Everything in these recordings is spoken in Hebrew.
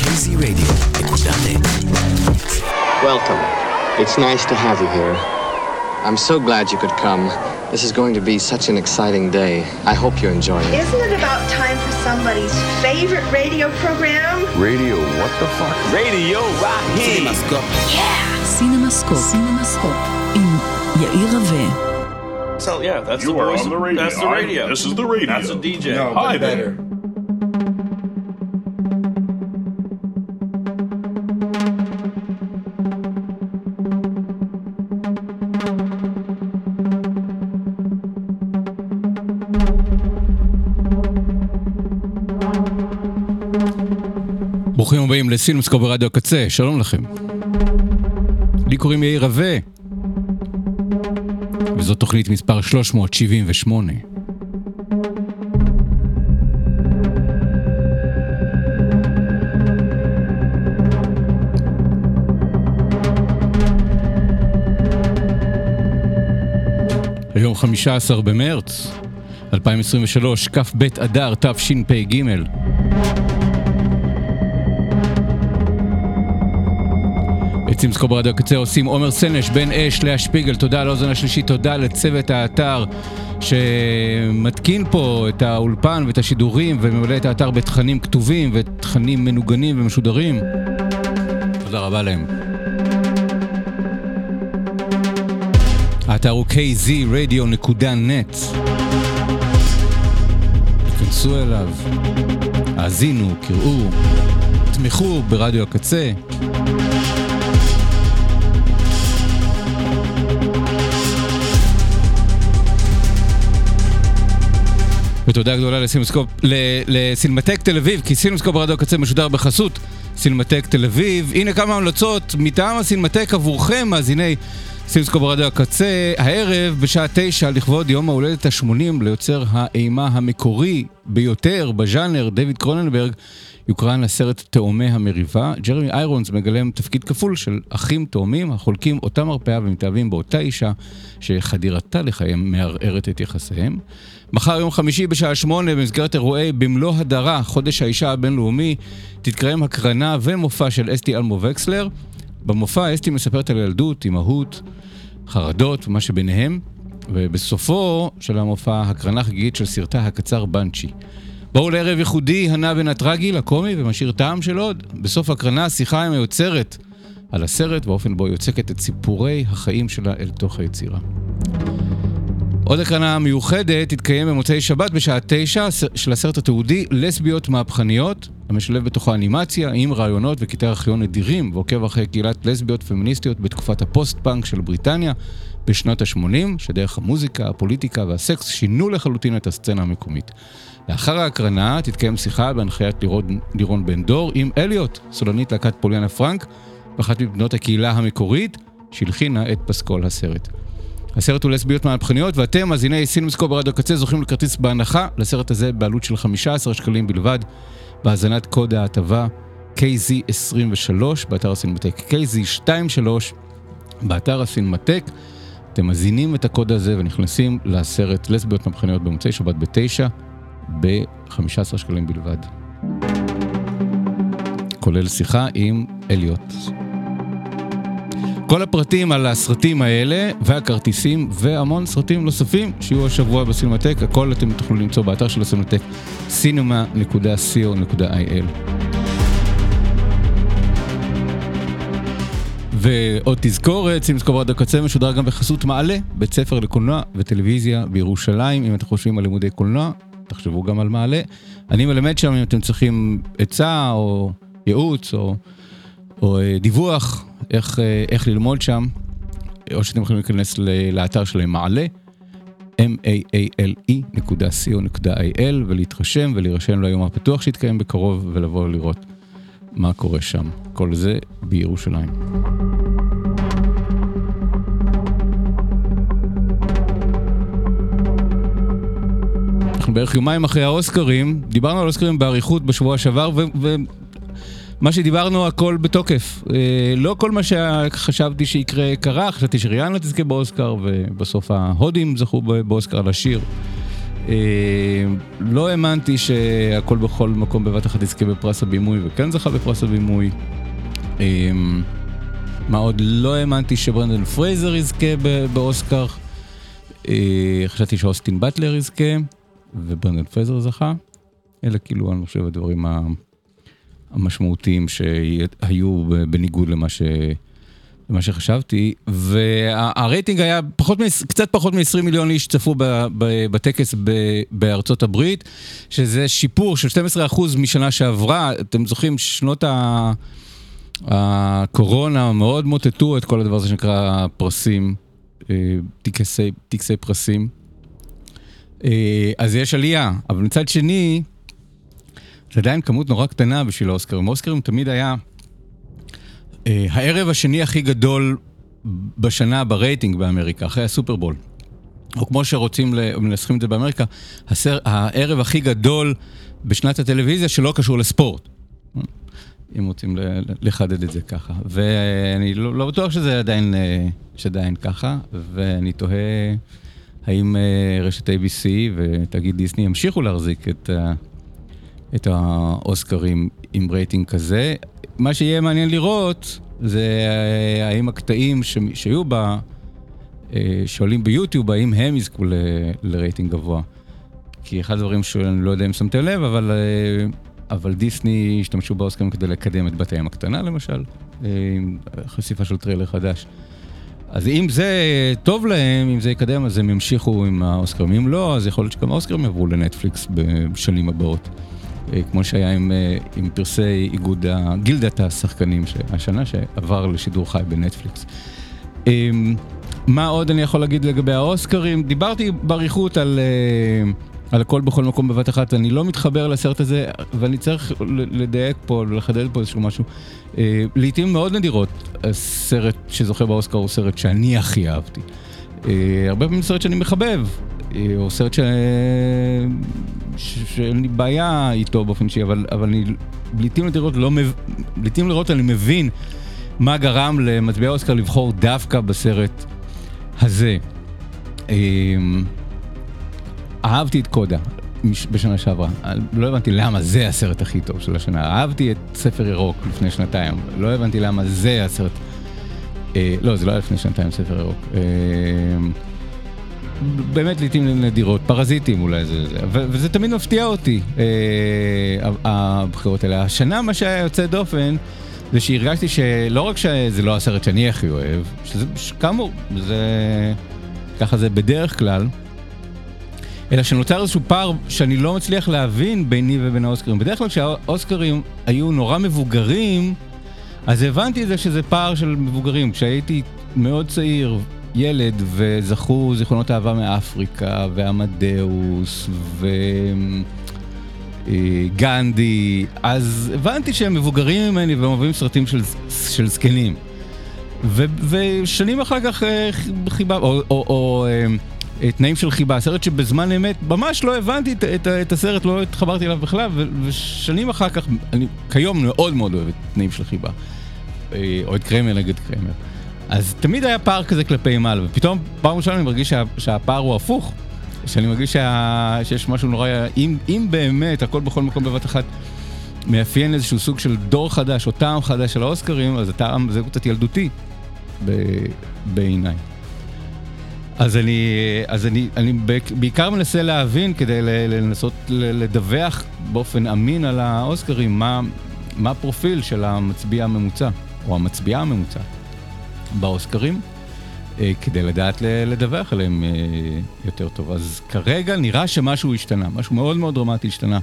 KZ Radio, Welcome. It's nice to have you here. I'm so glad you could come. This is going to be such an exciting day. I hope you enjoy it. Isn't it about time for somebody's favorite radio program? Radio, what the fuck? Radio right here. CinemaScope. Yeah. CinemaScope. CinemaScope. עם יאיר רווה. So yeah, that's you the are voice on the of- radio. That's the I- radio. this is the radio. That's a DJ. No, Hi there. הבאים לסינמסקופ ברדיו הקצה, שלום לכם. לי קוראים יאיר רווה, וזאת תוכנית מספר 378. היום 15 במרץ 2023, כ"ב אדר תשפ"ג. את סימסקו ברדיו הקצה עושים עומר סנש, בן אש, לאה שפיגל, תודה על האוזן השלישית, תודה לצוות האתר שמתקין פה את האולפן ואת השידורים וממלא את האתר בתכנים כתובים ותכנים מנוגנים ומשודרים. תודה רבה להם. האתר הוא kzradio.net תיכנסו אליו, האזינו, קראו, תמכו ברדיו הקצה. ותודה גדולה לסינמסקופ, לסינמטק תל אביב, כי סינמסקופ ברדיו הקצה משודר בחסות סינמטק תל אביב. הנה כמה המלצות מטעם הסינמטק עבורכם, מאזיני סינמסקופ ברדיו הקצה, הערב בשעה תשע לכבוד יום ההולדת ה-80 ליוצר האימה המקורי ביותר בז'אנר, דויד קרוננברג, יוקרן הסרט תאומי המריבה. ג'רמי איירונס מגלם תפקיד כפול של אחים תאומים החולקים אותה מרפאה ומתאהבים באותה אישה שחדירתה לחייהם מערערת את יחסיהם. מחר יום חמישי בשעה שמונה במסגרת אירועי במלוא הדרה, חודש האישה הבינלאומי, תתקיים הקרנה ומופע של אסתי אלמו וקסלר. במופע אסתי מספרת על ילדות, אימהות, חרדות ומה שביניהם, ובסופו של המופע הקרנה חגיגית של סרטה הקצר בנצ'י. בואו לערב ייחודי, הנע בין הטרגי לקומי ומשאיר טעם של עוד. בסוף הקרנה שיחה עם היוצרת על הסרט והאופן בו היא יוצקת את סיפורי החיים שלה אל תוך היצירה. עוד הקרנה מיוחדת תתקיים במוצאי שבת בשעה תשע של הסרט התיעודי לסביות מהפכניות, המשלב בתוכו אנימציה עם רעיונות וקטעי ארכיון נדירים ועוקב אחרי קהילת לסביות פמיניסטיות בתקופת הפוסט-פאנק של בריטניה בשנות ה-80, שדרך המוזיקה, הפוליטיקה והסקס שינו לחלוטין את הסצנה המקומית. לאחר ההקרנה תתקיים שיחה בהנחיית לירון, לירון בן דור עם אליוט, סולנית להקת פוליאנה פרנק, ואחת מבנות הקהילה המקורית, שהלחינה את פסקול הסרט. הסרט הוא לסביות מהפכניות, ואתם, מאזיני סינמסקו ברדיו קצה, זוכים לכרטיס בהנחה לסרט הזה בעלות של 15 שקלים בלבד, בהאזנת קוד ההטבה KZ23 באתר הסינמטק, KZ23 באתר הסינמטק. אתם מזינים את הקוד הזה ונכנסים לסרט לסביות מהפכניות במוצאי שבת בתשע, ב-15 שקלים בלבד. כולל שיחה עם אליוט. כל הפרטים על הסרטים האלה והכרטיסים והמון סרטים נוספים שיהיו השבוע בסינמטק, הכל אתם תוכלו למצוא באתר של הסינמטק cinema.co.il ועוד תזכורת, סינמסקופ רדיו קצה משודר גם בחסות מעלה, בית ספר לקולנוע וטלוויזיה בירושלים. אם אתם חושבים על לימודי קולנוע, תחשבו גם על מעלה. אני מלמד שם אם אתם צריכים עצה או ייעוץ או, או אה, דיווח, איך, אה, איך ללמוד שם, או שאתם יכולים להיכנס לאתר שלהם מעלה, maale.co.il ולהתרשם ולהירשם ליום הפתוח שיתקיים בקרוב ולבוא לראות מה קורה שם. כל זה בירושלים. אנחנו בערך יומיים אחרי האוסקרים, דיברנו על האוסקרים באריכות בשבוע שעבר, ומה שדיברנו הכל בתוקף. אה, לא כל מה שחשבתי שיקרה קרה, חשבתי שריהאנה תזכה באוסקר, ובסוף ההודים זכו באוסקר על השיר. אה, לא האמנתי שהכל בכל מקום בבת אחת יזכה בפרס הבימוי, וכן זכה בפרס הבימוי. אה, מה עוד? לא האמנתי שברנדן פרייזר יזכה באוסקר. חשבתי שאוסטין באטלר יזכה. וברנדן פרייזר זכה. אלה כאילו, אני חושב, הדברים המשמעותיים שהיו בניגוד למה, ש... למה שחשבתי, והרייטינג היה פחות, קצת פחות מ-20 מיליון איש צפו בטקס בארצות הברית, שזה שיפור של 12% משנה שעברה. אתם זוכרים, שנות ה... הקורונה מאוד מוטטו את כל הדבר הזה שנקרא פרסים, אה, טקסי, טקסי פרסים. אה, אז יש עלייה, אבל מצד שני, זה עדיין כמות נורא קטנה בשביל האוסקרים. האוסקרים תמיד היה אה, הערב השני הכי גדול בשנה ברייטינג באמריקה, אחרי הסופרבול. או כמו שרוצים, מנסחים את זה באמריקה, הסר, הערב הכי גדול בשנת הטלוויזיה שלא קשור לספורט. אם רוצים לחדד את זה ככה. ואני לא, לא בטוח שזה עדיין, אה, שעדיין ככה, ואני תוהה... האם uh, רשת ABC ותאגיד דיסני ימשיכו להחזיק את, uh, את האוסקרים עם רייטינג כזה. מה שיהיה מעניין לראות זה uh, האם הקטעים שהיו בה, uh, שעולים ביוטיוב, האם הם יזכו ל, לרייטינג גבוה. כי אחד הדברים שאני לא יודע אם שמתם לב, אבל, uh, אבל דיסני השתמשו באוסקרים כדי לקדם את בת הים הקטנה למשל, uh, חשיפה של טריילר חדש. אז אם זה טוב להם, אם זה יקדם, אז הם ימשיכו עם האוסקרים. אם לא, אז יכול להיות שגם האוסקרים יעברו לנטפליקס בשנים הבאות. אה, כמו שהיה עם, אה, עם פרסי איגוד, גילדת השחקנים השנה, שעבר לשידור חי בנטפליקס. אמ, מה עוד אני יכול להגיד לגבי האוסקרים? דיברתי באריכות על... אה, על הכל בכל מקום בבת אחת, אני לא מתחבר לסרט הזה, ואני צריך לדייק פה, לחדד פה איזשהו משהו. לעיתים מאוד נדירות, הסרט שזוכה באוסקר הוא סרט שאני הכי אהבתי. אה, הרבה פעמים סרט שאני מחבב, או סרט שאין לי בעיה איתו באופן אישי, אבל, אבל אני לעיתים נדירות לא מב... לעיתים נדירות אני מבין מה גרם למצביעי האוסקר לבחור דווקא בסרט הזה. אהבתי את קודה בשנה שעברה, לא הבנתי למה זה הסרט הכי טוב של השנה. אהבתי את ספר ירוק לפני שנתיים, לא הבנתי למה זה הסרט... אה, לא, זה לא היה לפני שנתיים ספר ירוק. אה, באמת לעיתים נדירות, פרזיטים אולי זה, זה וזה תמיד מפתיע אותי, אה, הבחירות האלה. השנה מה שהיה יוצא דופן, זה שהרגשתי שלא רק שזה לא הסרט שאני הכי אוהב, שזה כאמור, זה... ככה זה בדרך כלל. אלא שנוצר איזשהו פער שאני לא מצליח להבין ביני ובין האוסקרים. בדרך כלל כשהאוסקרים היו נורא מבוגרים, אז הבנתי את זה שזה פער של מבוגרים. כשהייתי מאוד צעיר, ילד, וזכו זיכרונות אהבה מאפריקה, ועמדאוס, וגנדי, אז הבנתי שהם מבוגרים ממני והם אוהבים סרטים של, של זקנים. ו, ושנים אחר כך אה, חיבה, או, או, או אה, אה, תנאים של חיבה, סרט שבזמן אמת ממש לא הבנתי את, את, את הסרט, לא התחברתי אליו בכלל, ושנים אחר כך, אני כיום מאוד מאוד אוהב את תנאים של חיבה, אה, או את קרמר נגד קרמר. אז תמיד היה פער כזה כלפי מעלה, ופתאום פעם ראשונה אני מרגיש שה, שהפער הוא הפוך, שאני מרגיש שה, שיש משהו נורא, אם, אם באמת הכל בכל מקום בבת אחת מאפיין איזשהו סוג של דור חדש או טעם חדש של האוסקרים, אז הטעם זה קצת ילדותי בעיניי. אז אני, אז אני, אני בעיקר מנסה להבין כדי לנסות לדווח באופן אמין על האוסקרים, מה, מה הפרופיל של המצביע הממוצע, או המצביעה הממוצע באוסקרים, אה, כדי לדעת לדווח עליהם אה, יותר טוב. אז כרגע נראה שמשהו השתנה, משהו מאוד מאוד דרמטי השתנה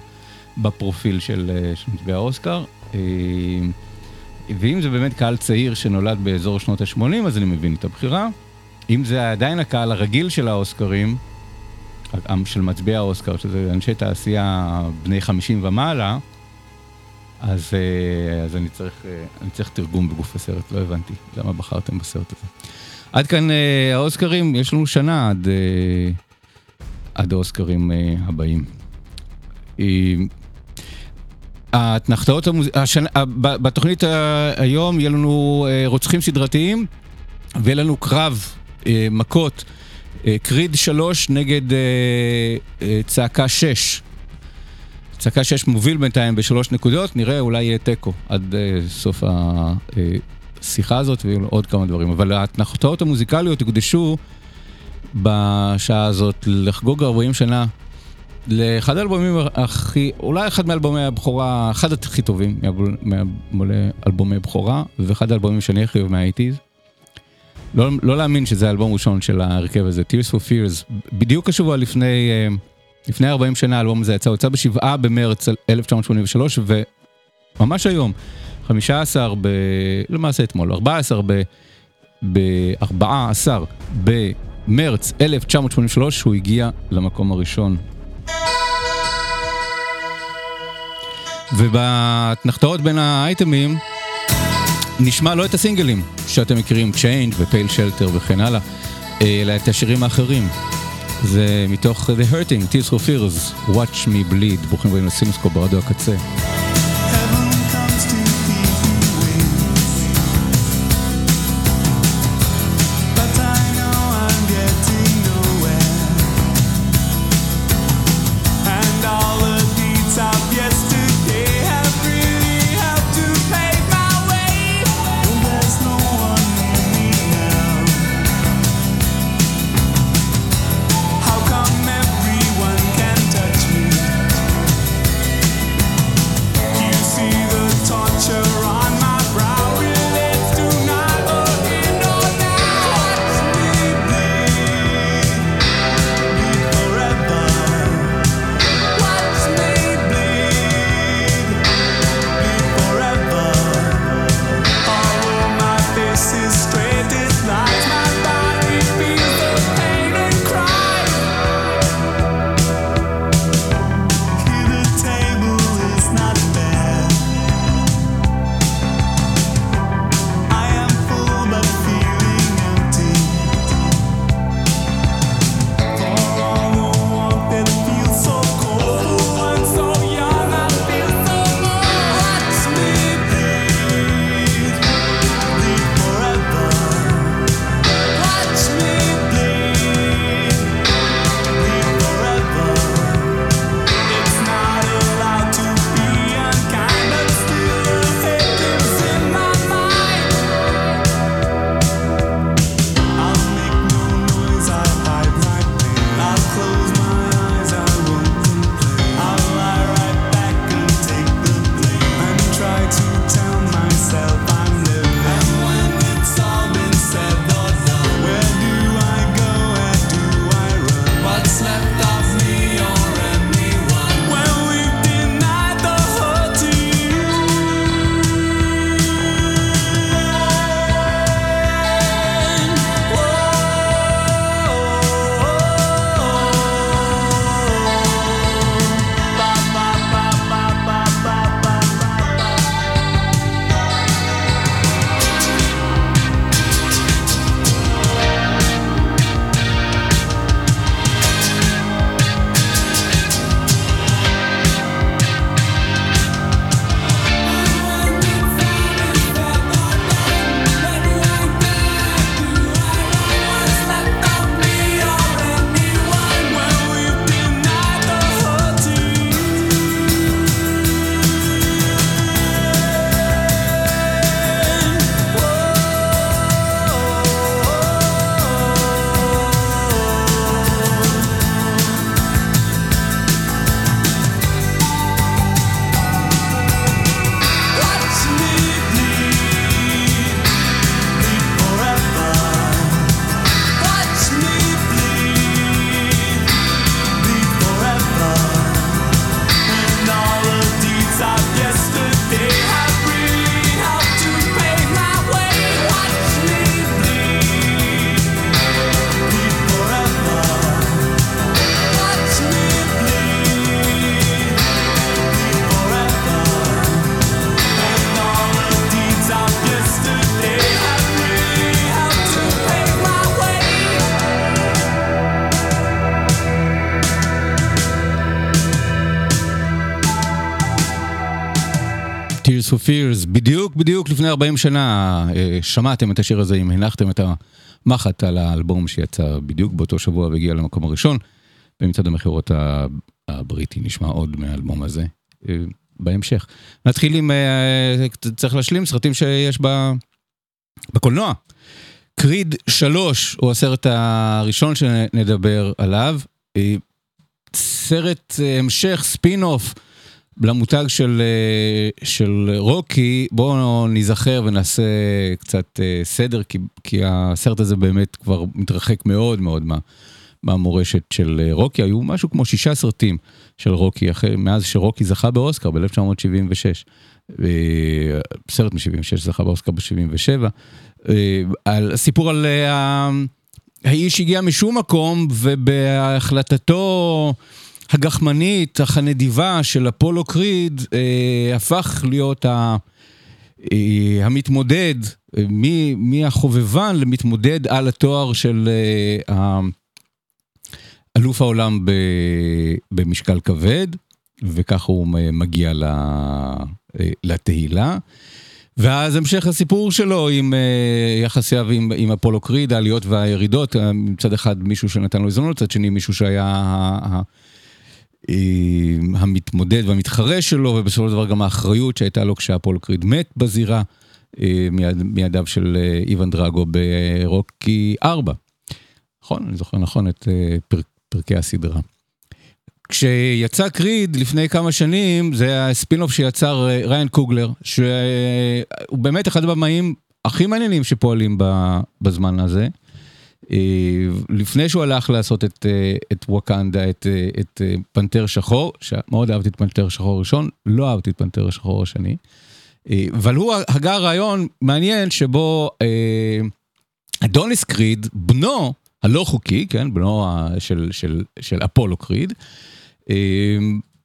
בפרופיל של, אה, מצביע האוסקר. ואם זה באמת קהל צעיר שנולד באזור שנות ה-80, אז אני מבין את הבחירה. אם זה עדיין הקהל הרגיל של האוסקרים, של מצביעי האוסקר, שזה אנשי תעשייה בני 50 ומעלה, אז, אה, אז אני, צריך, אה, אני צריך תרגום בגוף הסרט, לא הבנתי למה בחרתם בסרט הזה. עד כאן אה, האוסקרים, יש לנו שנה עד, עד האוסקרים הבאים. השנה, בתוכנית היום יהיה לנו רוצחים סדרתיים ויהיה לנו קרב מכות, קריד 3 נגד צעקה 6. צעקה 6 מוביל בינתיים בשלוש נקודות, נראה אולי יהיה תיקו עד uh, סוף השיחה הזאת ויהיו עוד כמה דברים. אבל ההתנחתאות המוזיקליות יוקדשו בשעה הזאת לחגוג 40 שנה לאחד האלבומים הכי, אולי אחד מאלבומי הבכורה, אחד הכי טובים מאלבומי בכורה, ואחד האלבומים שאני הכי אוהב מהאיטיז. לא, לא להאמין שזה האלבום הראשון של ההרכב הזה, Tears for Fears, בדיוק השבוע לפני... Uh, לפני 40 שנה האלבום הזה יצא, הוא יצא בשבעה במרץ 1983, וממש היום, 15 ב... למעשה אתמול, 14 ב... ב-14 במרץ 1983, הוא הגיע למקום הראשון. ובהתנחתאות בין האייטמים, נשמע לא את הסינגלים שאתם מכירים, Change ו-Pale Shelter וכן הלאה, אלא את השירים האחרים. זה מתוך The Hurting, Tears for Fears, Watch Me Bleed, ברוכים הבאים לסימסקופ ברדיו הקצה. Tears for Fears, בדיוק בדיוק לפני 40 שנה אה, שמעתם את השיר הזה אם הנחתם את המחט על האלבום שיצא בדיוק באותו שבוע והגיע למקום הראשון. במצעד המכירות הבריטי נשמע עוד מהאלבום הזה אה, בהמשך. נתחיל עם, אה, צריך להשלים סרטים שיש בקולנוע. קריד 3 הוא הסרט הראשון שנדבר עליו. סרט המשך, ספין אוף. למותג של, אה, של רוקי, בואו ניזכר ונעשה קצת אה, סדר, כי, כי הסרט הזה באמת כבר מתרחק מאוד מאוד מה, מהמורשת של אה, רוקי. היו משהו כמו שישה סרטים של רוקי, אחרי, מאז שרוקי זכה באוסקר ב-1976. סרט מ-76 זכה באוסקר ב-77. על סיפור על האיש הגיע משום מקום ובהחלטתו הגחמנית, אך הנדיבה של אפולו קריד אה, הפך להיות ה, אה, המתמודד, אה, מהחובבן למתמודד על התואר של אה, אלוף העולם ב, במשקל כבד, וכך הוא מגיע ל, אה, לתהילה. ואז המשך הסיפור שלו עם uh, יחסיו עם, עם אפולו קריד, העליות והירידות, מצד אחד מישהו שנתן לו הזדמנות, מצד שני מישהו שהיה המתמודד והמתחרה שלו, ובסופו של דבר גם האחריות שהייתה לו כשהפול קריד מת בזירה, אה, מיד, מידיו של אה, איוון דרגו ברוקי 4. נכון, אני זוכר נכון את אה, פר, פרקי הסדרה. כשיצא קריד לפני כמה שנים, זה היה ספינוף שיצר ריין קוגלר, שהוא באמת אחד הבמאים הכי מעניינים שפועלים בזמן הזה. אה, לפני שהוא הלך לעשות את, אה, את ווקנדה, את, אה, את פנתר שחור, שמאוד אהבתי את פנתר שחור הראשון, לא אהבתי את פנתר השחור השני. אבל הוא הגה רעיון מעניין שבו אדוניס קריד, בנו הלא חוקי, כן, בנו של, של, של אפולו קריד,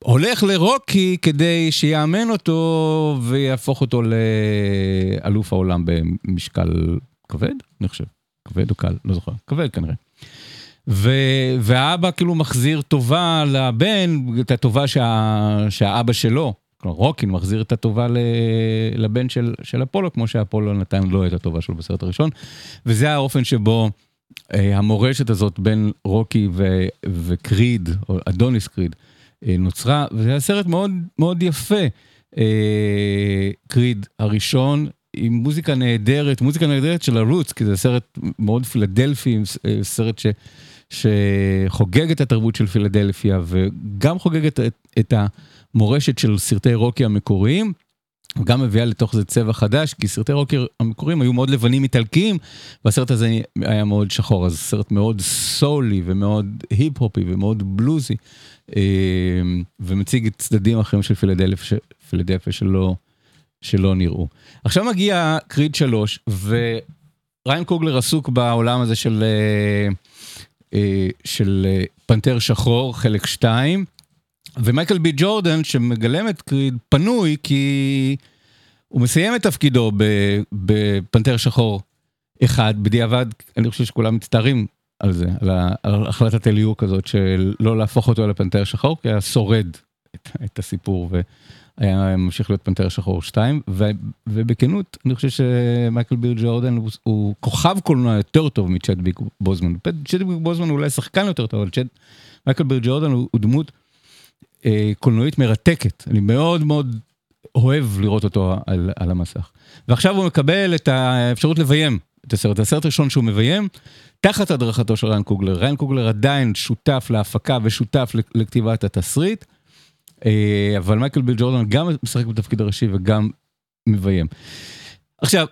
הולך לרוקי כדי שיאמן אותו ויהפוך אותו לאלוף העולם במשקל כבד, אני חושב. כבד או קל, לא זוכר, כבד כנראה. ו, והאבא כאילו מחזיר טובה לבן, את הטובה שה, שהאבא שלו, כלומר רוקין מחזיר את הטובה ל, לבן של, של אפולו, כמו שאפולו נתן לו את הטובה שלו בסרט הראשון. וזה האופן שבו אה, המורשת הזאת בין רוקי ו, וקריד, או אדוניס קריד, אה, נוצרה, וזה היה סרט מאוד מאוד יפה. אה, קריד הראשון עם מוזיקה נהדרת, מוזיקה נהדרת של הרוץ, כי זה סרט מאוד פילדלפי, אה, סרט ש, שחוגג את התרבות של פילדלפיה וגם חוגג את, את, המורשת של סרטי רוקי המקוריים. וגם מביאה לתוך זה צבע חדש, כי סרטי רוקי המקוריים היו מאוד לבנים איטלקיים, והסרט הזה היה מאוד שחור, אז סרט מאוד סולי ומאוד היפ-הופי ומאוד בלוזי, אה, ומציג צדדים אחרים של פילדלפיה שלא שלא נראו. עכשיו מגיע קריד 3, וריין קוגלר עסוק בעולם הזה של, אה, אה, של אה, פנתר שחור, חלק 2, ומייקל בי ג'ורדן, שמגלם את קריד, פנוי כי הוא מסיים את תפקידו בפנתר שחור 1, בדיעבד, אני חושב שכולם מצטערים על זה, על, החלטת הליהוק הזאת של לא להפוך אותו לפנתר שחור, כי היה שורד את, את הסיפור. ו... היה ממשיך להיות פנתר שחור 2, ו, ובכנות, אני חושב שמייקל ביר ג'ורדן הוא, הוא כוכב קולנוע יותר טוב מצ'דביק בוזמן. צ'דביק בוזמן הוא אולי שחקן יותר טוב, אבל צ'ד, מייקל ביר ג'ורדן הוא, הוא דמות אה, קולנועית מרתקת. אני מאוד מאוד אוהב לראות אותו על, על המסך. ועכשיו הוא מקבל את האפשרות לביים את הסרט. הסרט הראשון שהוא מביים, תחת הדרכתו של ריאן קוגלר. ריאן קוגלר עדיין שותף להפקה ושותף לכתיבת התסריט. אה, אבל מייקל בי ג'ורדן גם משחק בתפקיד הראשי וגם מביים. עכשיו,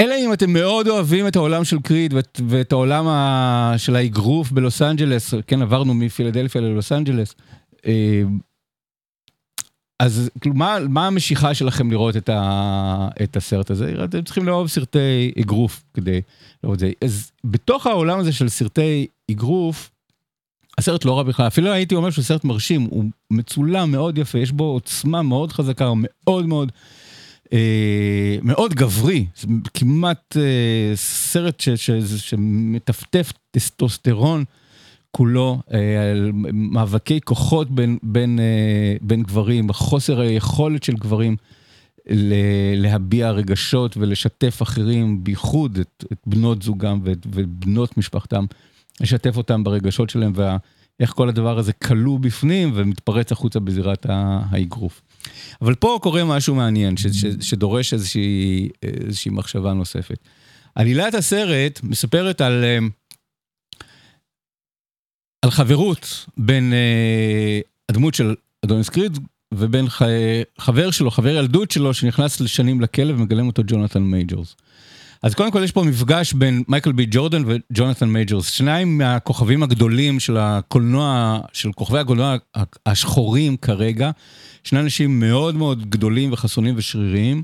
אלא אם אתם מאוד אוהבים את העולם של קריד ואת, ואת העולם ה, של האגרוף בלוס אנג'לס, כן עברנו מפילדלפיה ללוס אנג'לס, אה, אז כאילו מה, מה המשיכה שלכם לראות את, ה, את הסרט הזה? אתם צריכים לאהוב סרטי אגרוף כדי לראות את זה. אז בתוך העולם הזה של סרטי אגרוף, הסרט לא רע בכלל, אפילו הייתי אומר שהוא סרט מרשים, הוא מצולם מאוד יפה, יש בו עוצמה מאוד חזקה, מאוד מאוד, אה, מאוד גברי, כמעט אה, סרט ש, ש, ש, שמטפטף טסטוסטרון כולו, אה, על מאבקי כוחות בין, בין, אה, בין גברים, חוסר היכולת של גברים להביע רגשות ולשתף אחרים, בייחוד את, את בנות זוגם ואת, ובנות משפחתם, לשתף אותם ברגשות שלהם ואיך כל הדבר הזה כלוא בפנים ומתפרץ החוצה בזירת האגרוף. אבל פה קורה משהו מעניין ש, ש, שדורש איזושהי, איזושהי מחשבה נוספת. עלילת הסרט מספרת על, אה, על חברות בין אה, הדמות של אדוניס קריד ובין. חבר שלו, חבר ילדות שלו, שנכנס לשנים לכלא ומגלם אותו ג'ונתן מייג'ורס. אז קודם כל יש פה מפגש בין מייקל בי ג'ורדן וג'ונתן מייג'ורס, שניים מהכוכבים הגדולים של הקולנוע, של כוכבי הקולנוע השחורים כרגע, שני אנשים מאוד מאוד גדולים וחסונים ושריריים.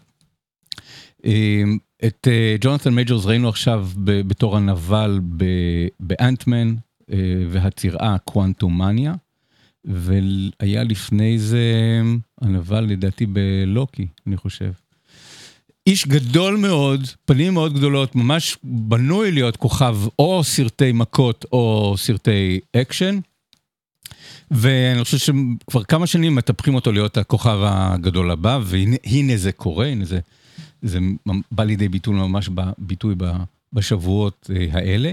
אמ, את אה, ג'ונתן מייג'ורס ראינו עכשיו בתור הנבל באנטמן אה, והצירעה קוונטומניה. והיה לפני זה הנבל לדעתי בלוקי, אני חושב. איש גדול מאוד, פנים מאוד גדולות, ממש בנוי להיות כוכב או סרטי מכות או סרטי אקשן. ואני חושב שכבר כמה שנים מטפחים אותו להיות הכוכב הגדול הבא, והנה זה קורה, הנה זה, זה בא לידי ביטוי ממש בביטוי בשבועות אה, האלה.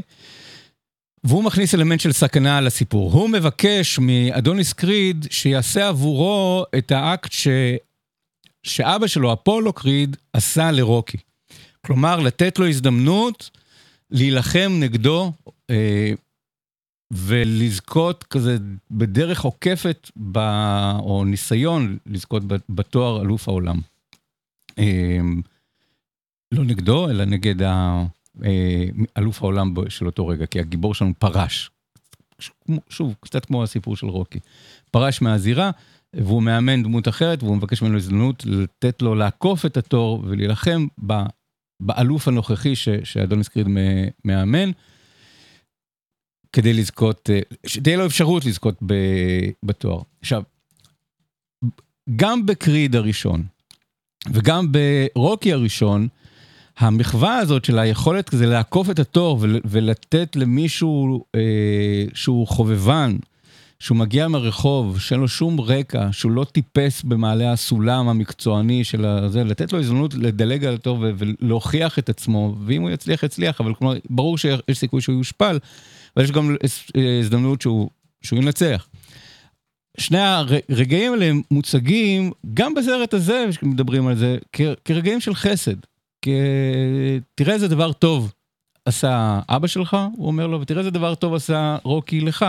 והוא מכניס אלמנט של סכנה על הסיפור. הוא מבקש מאדוניס קריד שיעשה עבורו את האקט ש... שאבא שלו, אפולו קריד, עשה לרוקי. כלומר, לתת לו הזדמנות להילחם נגדו אה, ולזכות כזה בדרך עוקפת, ב... או ניסיון לזכות בתואר אלוף העולם. אה, לא נגדו, אלא נגד ה... אה, אלוף העולם של אותו רגע, כי הגיבור שלנו פרש. שוב, קצת כמו הסיפור של רוקי. פרש מהזירה, והוא מאמן דמות אחרת, והוא מבקש ממנו הזדמנות לתת לו לעקוף את התור ולהילחם באלוף הנוכחי ש, שאדוניס קריד מאמן, כדי לזכות, אה, שתהיה לו אפשרות לזכות בתואר. עכשיו, גם בקריד הראשון וגם ברוקי הראשון, המחווה הזאת של היכולת כזה לעקוף את התור ולתת למישהו אה, שהוא חובבן, שהוא מגיע מהרחוב, שאין לו שום רקע, שהוא לא טיפס במעלה הסולם המקצועני של זה, לתת לו הזדמנות לדלג על התור ולהוכיח את עצמו, ואם הוא יצליח, יצליח, אבל כלומר, ברור שיש סיכוי שהוא יושפל, אבל יש גם הזדמנות שהוא, שהוא ינצח. שני הרגעים האלה מוצגים, גם בסרט הזה, שמדברים על זה, כרגעים של חסד. תראה איזה דבר טוב עשה אבא שלך, הוא אומר לו, ותראה איזה דבר טוב עשה רוקי לך,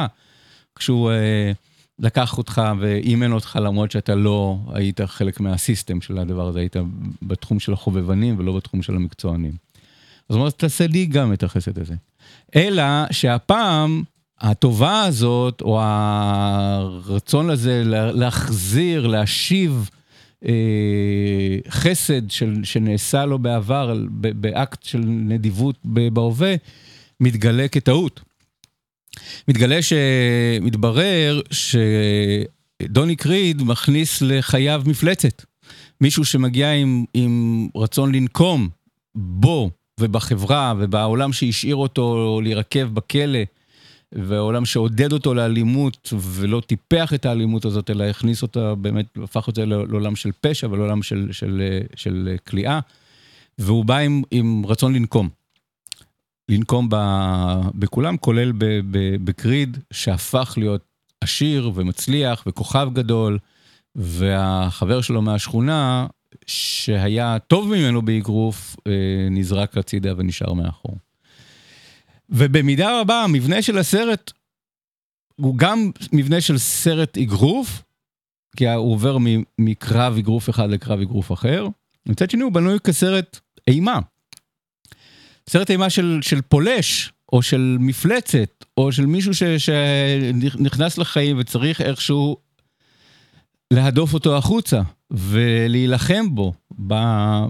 כשהוא אה, לקח אותך ואימן אותך למרות שאתה לא היית חלק מהסיסטם של הדבר הזה, היית בתחום של החובבנים ולא בתחום של המקצוענים. אז הוא אומר, תעשה לי גם את החסד הזה. אלא שהפעם הטובה הזאת, או הרצון הזה להחזיר, להשיב, אה, חסד של, שנעשה לו בעבר, באקט של נדיבות בהווה, מתגלה כטעות. מתגלה שמתברר שדוני קריד מכניס לחייו מפלצת. מישהו שמגיע עם, עם רצון לנקום בו ובחברה ובעולם שהשאיר אותו להירקב בכלא. והעולם שעודד אותו לאלימות ולא טיפח את האלימות הזאת, אלא הכניס אותה, באמת הפך את זה לעולם של פשע ולעולם של, של כליאה, והוא בא עם, עם רצון לנקום. לנקום בכולם, כולל בקריד, שהפך להיות עשיר ומצליח וכוכב גדול, והחבר שלו מהשכונה, שהיה טוב ממנו באגרוף, אה, נזרק הצידה ונשאר מאחור. ובמידה רבה המבנה של הסרט הוא גם מבנה של סרט אגרוף, כי הוא עובר מקרב אגרוף אחד לקרב אגרוף אחר. מצד שני הוא בנוי כסרט אימה. סרט אימה של, של פולש, או של מפלצת, או של מישהו ש, שנכנס לחיים וצריך איכשהו להדוף אותו החוצה ולהילחם בו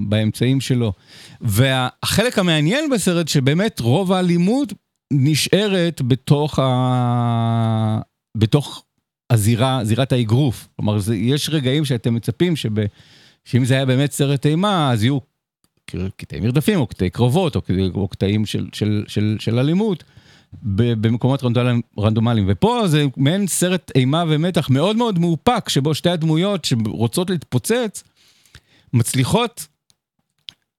באמצעים שלו. והחלק המעניין בסרט שבאמת רוב האלימות נשארת בתוך, ה... בתוך הזירה, זירת האגרוף. כלומר, יש רגעים שאתם מצפים שב... שאם זה היה באמת סרט אימה, אז יהיו קטעי מרדפים, או קטעי קרובות, או, קטעים של, של, של, של אלימות. במקומות רנדומליים. ופה זה מעין סרט אימה ומתח מאוד מאוד מאופק, שבו שתי הדמויות שרוצות להתפוצץ, מצליחות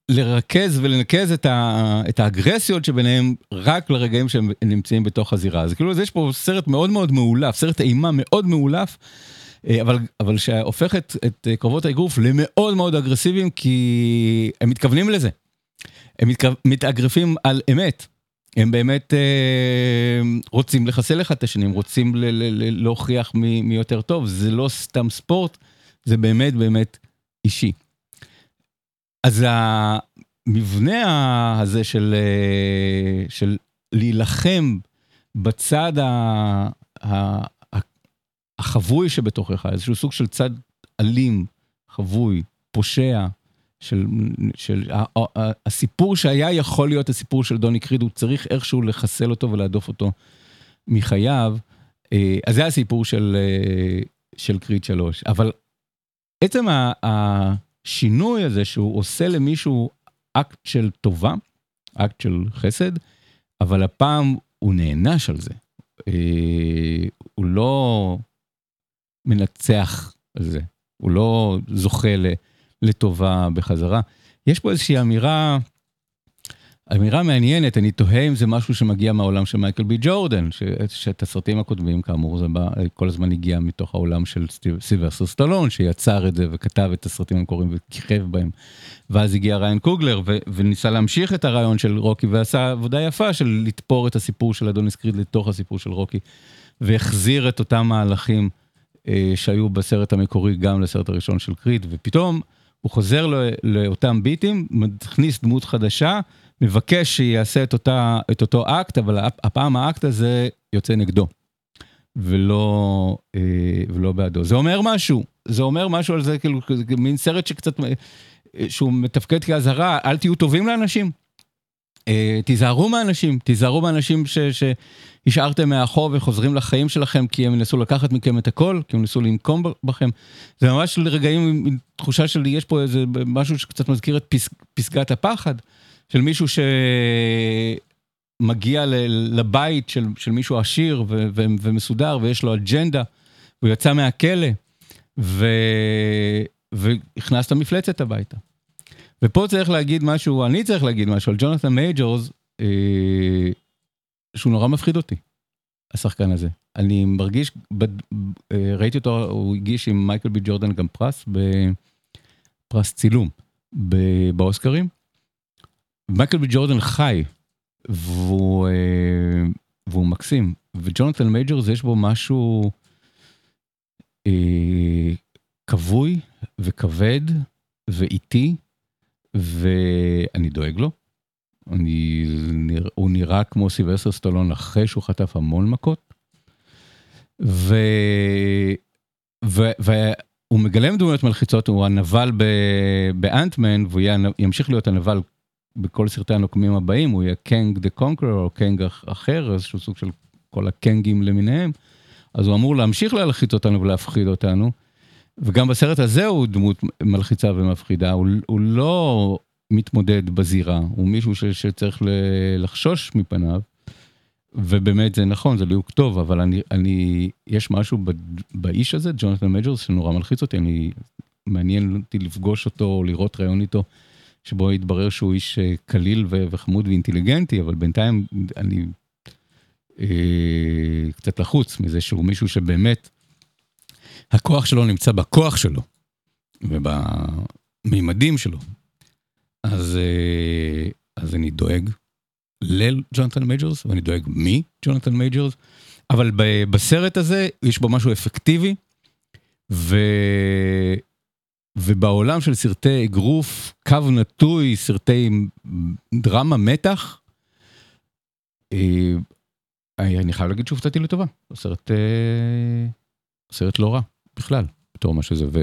לרכז ולנקז את, ה, את האגרסיות שביניהם רק לרגעים שהם נמצאים בתוך הזירה. אז כאילו יש פה סרט מאוד מאוד מאולף, סרט אימה מאוד מאולף, אבל, אבל שהופך את, את קרבות האגרוף למאוד מאוד אגרסיביים, כי הם מתכוונים לזה. הם מתכו, מתאגרפים על אמת. הם באמת אה, רוצים לחסל אחד את השני, הם רוצים ל, ל, ל, להוכיח מי, מי יותר טוב, זה לא סתם ספורט, זה באמת באמת אישי. אז המבנה הזה של, אה, של להילחם בצד החבוי שבתוכך, איזשהו סוג של צד אלים, חבוי, פושע, של, של הסיפור שהיה יכול להיות הסיפור של דוני קריד, הוא צריך איכשהו לחסל אותו ולהדוף אותו מחייו. אה, אז זה הסיפור של, אה, של קריד 3. אבל עצם השינוי הזה שהוא עושה למישהו אקט של טובה, אקט של חסד, אבל הפעם הוא נענש על זה. אה, הוא לא מנצח על זה, הוא לא זוכה לטובה בחזרה. יש פה איזושהי אמירה, אמירה מעניינת, אני תוהה אם זה משהו שמגיע מהעולם של מייקל בי ג'ורדן, שאת הסרטים הקודמים כאמור זה בא, כל הזמן הגיע מתוך העולם של סיברסר סטלון, שיצר את זה וכתב את הסרטים המקוריים וכיכב בהם. ואז הגיע ריין קוגלר ו- וניסה להמשיך את הרעיון של רוקי ועשה עבודה יפה של לתפור את הסיפור של אדוניס קריד לתוך הסיפור של רוקי, והחזיר את אותם מהלכים שהיו בסרט המקורי גם לסרט הראשון של קריד, ופתאום הוא חוזר לאותם ביטים, מכניס דמות חדשה, מבקש שיעשה את, אותה, את אותו אקט, אבל הפעם האקט הזה יוצא נגדו, ולא, אה, ולא בעדו. זה אומר משהו, זה אומר משהו על זה, כאילו, מין סרט שקצת, אה, שהוא מתפקד כאזהרה, אל תהיו טובים לאנשים. אה, תיזהרו מאנשים, תיזהרו מאנשים שהשארתם מאחור וחוזרים לחיים שלכם כי הם ניסו לקחת מכם את הכל, כי הם ניסו לנקום בכם. זה ממש לרגעים עם תחושה של יש פה איזה משהו שקצת מזכיר את פס, פסגת הפחד, של מישהו שמגיע ל, לבית של, של מישהו עשיר ו, ו, ומסודר ויש לו אג'נדה, הוא יצא מהכלא ו, והכנס את המפלצת הביתה. ופה צריך להגיד משהו, אני צריך להגיד משהו על ג'ונתן מייג'ורס, אה, שהוא נורא מפחיד אותי, השחקן הזה. אני מרגיש, ב, אה, ראיתי אותו, הוא הגיש עם מייקל בי ג'ורדן גם פרס, בפרס צילום ב, באוסקרים. מייקל בי ג'ורדן חי, והוא, אה, והוא מקסים. וג'ונתן מייג'ורס יש בו משהו אה, כבוי וכבד ואיטי. ואני דואג לו. אני, הוא נראה כמו סיברסר סטולון אחרי שהוא חטף המון מכות. ו... ו... והוא מגלם דמויות מלחיצות, הוא הנבל באנטמן, והוא ימשיך להיות הנבל בכל סרטי הנוקמים הבאים, הוא יהיה קנג דה קונקרר או קנג אחר, איזשהו סוג של כל הקנגים למיניהם. אז הוא אמור להמשיך להלחיץ אותנו ולהפחיד אותנו. וגם בסרט הזה הוא דמות מלחיצה ומפחידה, הוא, הוא לא מתמודד בזירה, הוא מישהו ש, שצריך לחשוש מפניו, ובאמת זה נכון, זה ליהוק טוב, אבל אני, אני, יש משהו ב, באיש הזה, ג'ונתן מג'ורס, שנורא מלחיץ אותי, אני, מעניין אותי לפגוש אותו, או לראות ראיון איתו, שבו יתברר שהוא איש אה, קליל וחמוד ואינטליגנטי, אבל בינתיים אני אה, קצת לחוץ מזה שהוא מישהו שבאמת, הכוח שלו נמצא בכוח שלו ובמימדים שלו. אז, אה, אז אני דואג לג'ונתן מייג'רס ואני דואג מג'ונתן מייג'רס, אבל בסרט הזה יש בו משהו אפקטיבי, ו... ובעולם של סרטי אגרוף, קו נטוי, סרטי דרמה מתח, אה, אני חייב להגיד שהופתעתי לטובה, סרט, אה, סרט לא רע. בכלל, בתור מה שזה, ו...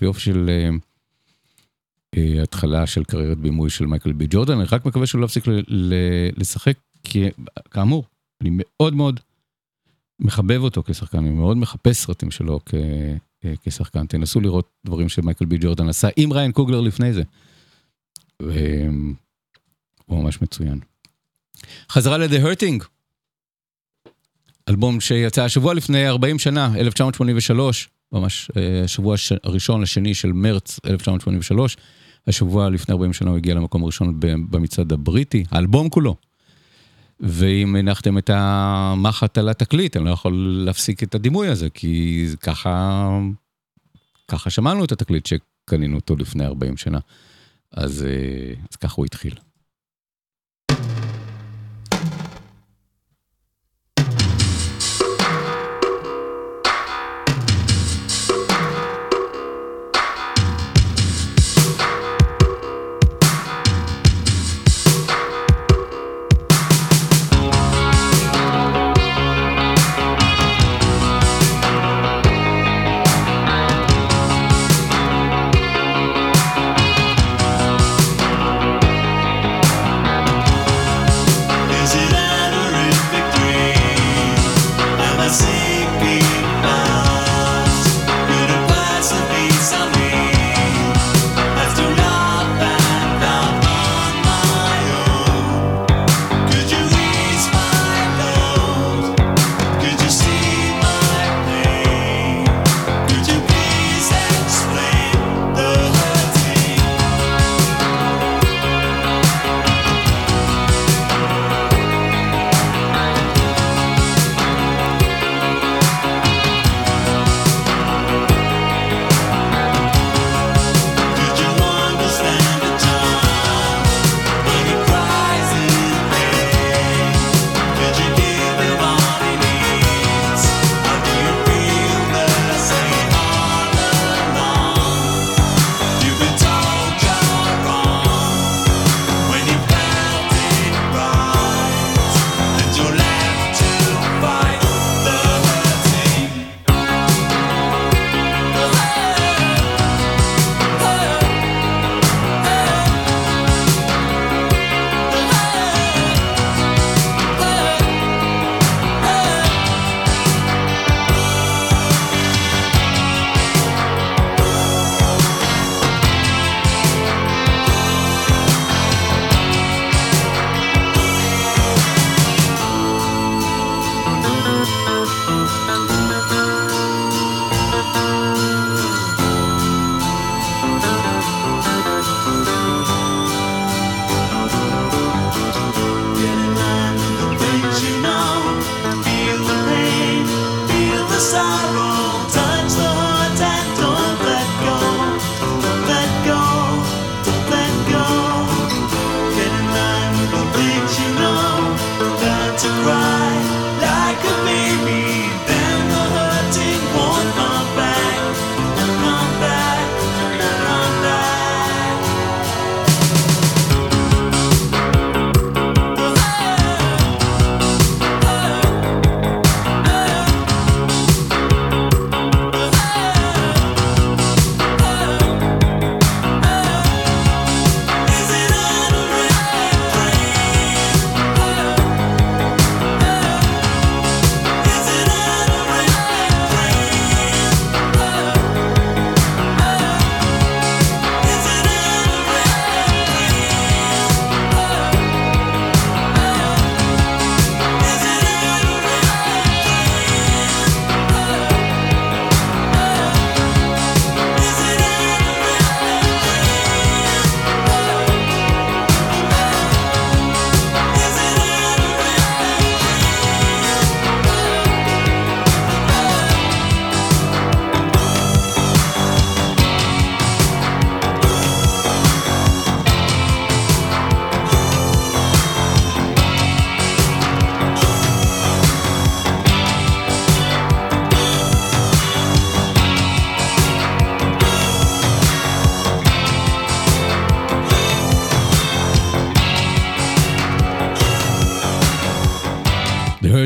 ויופי של uh, התחלה של קריירת בימוי של מייקל בי ג'ורדן, אני רק מקווה שהוא לא יפסיק ל... ל... לשחק, כי כאמור, אני מאוד מאוד מחבב אותו כשחקן, אני מאוד מחפש סרטים שלו כ... כשחקן, תנסו לראות דברים שמייקל בי ג'ורדן עשה עם ריין קוגלר לפני זה. והוא ממש מצוין. חזרה ל-The Hurting. אלבום שיצא השבוע לפני 40 שנה, 1983, ממש אה, השבוע הש- הראשון לשני של מרץ 1983. השבוע לפני 40 שנה הוא הגיע למקום הראשון במצעד הבריטי, האלבום כולו. ואם הנחתם את המחט על התקליט, אני לא יכול להפסיק את הדימוי הזה, כי ככה, ככה שמענו את התקליט שקנינו אותו לפני 40 שנה. אז, אה, אז ככה הוא התחיל.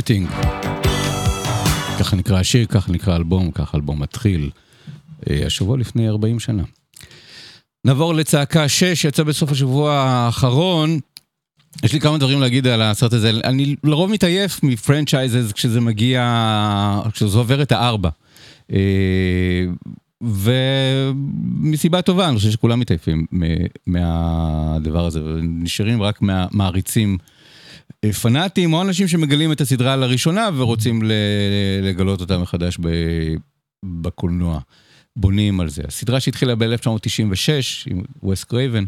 Hurting. ככה נקרא השיר, ככה נקרא האלבום, ככה האלבום מתחיל. אה, השבוע לפני 40 שנה. נעבור לצעקה 6, יצא בסוף השבוע האחרון. יש לי כמה דברים להגיד על הסרט הזה. אני לרוב מתעייף מפרנצ'ייזס כשזה מגיע, כשזה עובר את הארבע. אה, ומסיבה טובה, אני חושב שכולם מתעייפים מהדבר הזה, ונשארים רק מהמעריצים אה, פנאטים, או אנשים שמגלים את הסדרה לראשונה ורוצים לגלות אותה מחדש בקולנוע. בונים על זה. הסדרה שהתחילה ב-1996 עם וס קרייבן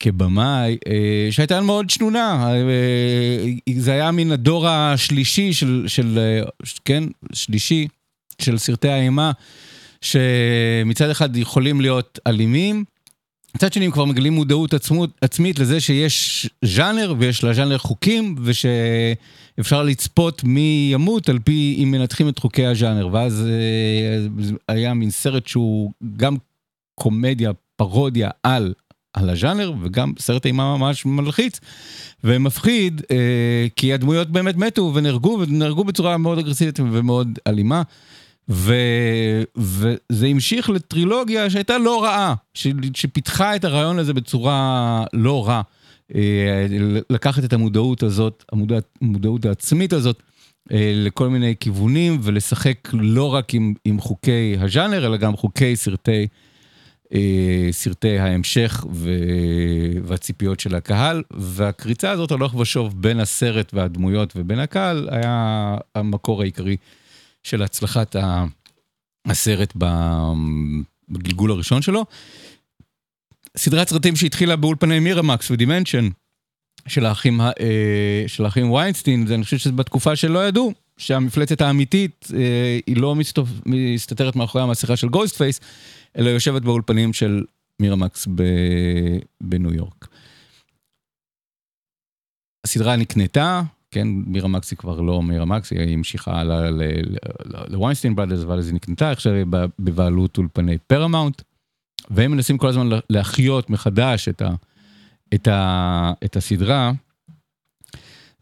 כבמאי, אה, שהייתה מאוד שנונה, אה, זה היה מן הדור השלישי של, של, אה, כן, שלישי של סרטי האימה, שמצד אחד יכולים להיות אלימים, מצד שני הם כבר מגלים מודעות עצמות, עצמית לזה שיש ז'אנר ויש לז'אנר חוקים ושאפשר לצפות מי ימות על פי אם מנתחים את חוקי הז'אנר ואז אה, היה מין סרט שהוא גם קומדיה, פרודיה על, על הז'אנר וגם סרט אימה ממש מלחיץ ומפחיד אה, כי הדמויות באמת מתו ונהרגו ונהרגו בצורה מאוד אגרסיבית ומאוד אלימה. ו, וזה המשיך לטרילוגיה שהייתה לא רעה, ש, שפיתחה את הרעיון הזה בצורה לא רע. אה, לקחת את המודעות הזאת, המודעות, המודעות העצמית הזאת, אה, לכל מיני כיוונים ולשחק לא רק עם, עם חוקי הז'אנר, אלא גם חוקי סרטי, אה, סרטי ההמשך ו, והציפיות של הקהל. והקריצה הזאת הלוך ושוב בין הסרט והדמויות ובין הקהל היה המקור העיקרי. של הצלחת הסרט בגלגול הראשון שלו. סדרת סרטים שהתחילה באולפני מירמקס ודימנשן של האחים, אה, של האחים ויינסטין, אני חושב שזה בתקופה שלא ידעו שהמפלצת האמיתית אה, היא לא מסתוף, מסתתרת מאחורי המסכה של גוסט פייס, אלא יושבת באולפנים של מירמקס בניו יורק. הסדרה נקנתה, כן, מירמקס היא כבר לא מירמקס, היא המשיכה לוויינסטיין ברדרס, אבל אז היא נקנתה עכשיו בבעלות אולפני פרמאונט, והם מנסים כל הזמן להחיות מחדש את, ה, את, ה, את הסדרה.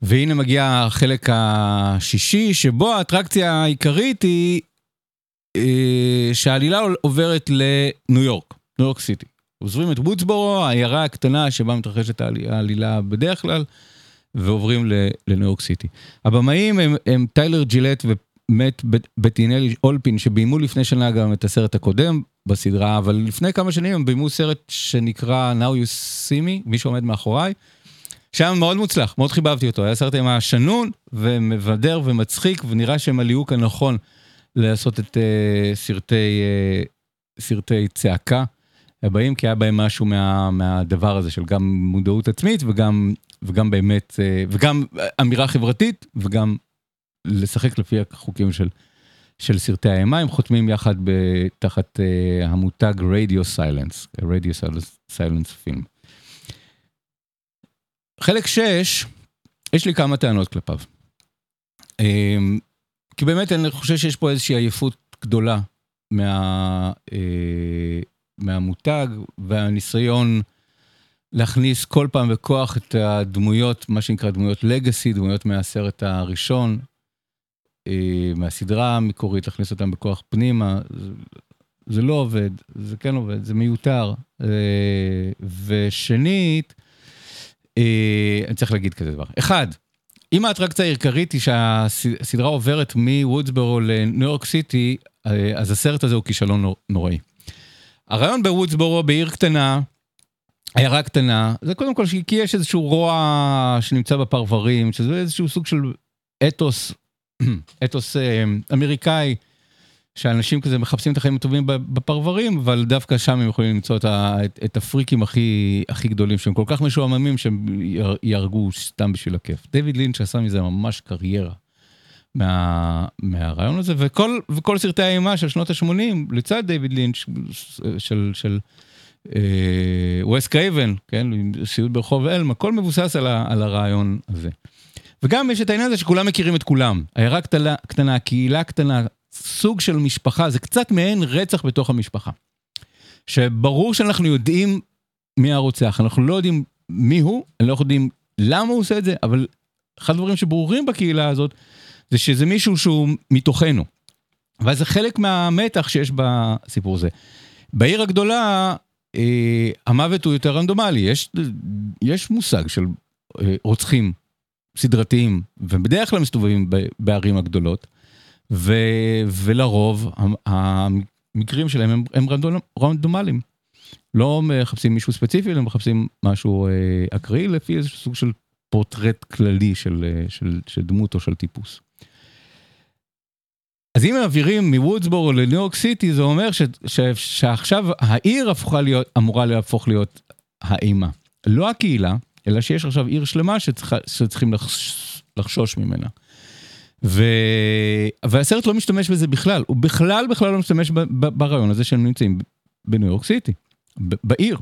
והנה מגיע החלק השישי, שבו האטרקציה העיקרית היא אה, שהעלילה עוברת לניו יורק, ניו יורק סיטי. עוזבים את וודסבורו, העיירה הקטנה שבה מתרחשת העלילה בדרך כלל. ועוברים לניו יורק סיטי. הבמאים הם, הם טיילר ג'ילט ומט בטינלי אולפין שביימו לפני שנה גם את הסרט הקודם בסדרה, אבל לפני כמה שנים הם ביימו סרט שנקרא Now You See Me, מי שעומד מאחוריי. שהיה מאוד מוצלח, מאוד חיבבתי אותו, היה סרט עם השנון ומבדר ומצחיק ונראה שהם הליהוק הנכון לעשות את uh, סרטי, uh, סרטי צעקה. הבאים כי היה בהם משהו מה, מהדבר הזה של גם מודעות עצמית וגם וגם באמת, אה, וגם אמירה חברתית, וגם לשחק לפי החוקים של, של סרטי האימה, הם חותמים יחד תחת uh, המותג רדיו סיילנס, רדיו סיילנס פילם. חלק 6, יש לי כמה טענות כלפיו. כי באמת אני חושב שיש פה איזושהי עייפות גדולה מה, uh, מהמותג והניסיון להכניס כל פעם בכוח את הדמויות, מה שנקרא דמויות לגאסי, דמויות מהסרט הראשון, אה, מהסדרה המקורית, להכניס אותם בכוח פנימה. זה, לא עובד, זה כן עובד, זה מיותר. אה, ושנית, אה, אני צריך להגיד כזה דבר. אחד, אם האטרקציה העיקרית היא שהסדרה עוברת מוודסבורו לניו יורק סיטי, אז הסרט הזה הוא כישלון נוראי. הרעיון בוודסבורו, בעיר קטנה, עיירה קטנה, זה קודם כל כי יש איזשהו רוע שנמצא בפרברים, שזה איזשהו סוג של אתוס, אתוס אה, אמריקאי, שאנשים כזה מחפשים את החיים הטובים בפרברים, אבל דווקא שם הם יכולים למצוא את, את, את הפריקים הכי, הכי גדולים, שהם כל כך משועממים שהם יהרגו סתם בשביל הכיף. דיוויד לינץ' עשה מזה ממש קריירה מה, מהרעיון הזה, וכל, וכל סרטי האימה של שנות ה-80, לצד דיוויד לינץ', של... של וס אה, קרייבן, כן, סיוט ברחוב אלם, הכל מבוסס על, ה, על הרעיון הזה. וגם יש את העניין הזה שכולם מכירים את כולם. עיירה קטנה, קטנה, קהילה קטנה, סוג של משפחה, זה קצת מעין רצח בתוך המשפחה. שברור שאנחנו יודעים מי הרוצח, אנחנו לא יודעים מי הוא, אנחנו לא יודעים למה הוא עושה את זה, אבל אחד הדברים שברורים בקהילה הזאת, זה שזה מישהו שהוא מתוכנו. וזה חלק מהמתח שיש בסיפור הזה. בעיר הגדולה, אה, המוות הוא יותר רנדומלי, יש, יש מושג של אה, רוצחים סדרתיים, ובדרך כלל מסתובבים בערים הגדולות, ו, ולרוב המקרים שלהם הם, הם רנדומ, רנדומליים. לא מחפשים מישהו ספציפי, אלא מחפשים משהו אה, אקראי לפי איזשהו סוג של פורטרט כללי של, של, של דמות או של טיפוס. אז אם מעבירים מוודסבורו לניו יורק סיטי, זה אומר ש, ש, שעכשיו העיר להיות, אמורה להפוך להיות האימה. לא הקהילה, אלא שיש עכשיו עיר שלמה שצריכה, שצריכים לחש, לחשוש ממנה. ו... והסרט לא משתמש בזה בכלל, הוא בכלל בכלל לא משתמש ב, ב, ברעיון הזה שהם נמצאים בניו יורק סיטי, ב, בעיר.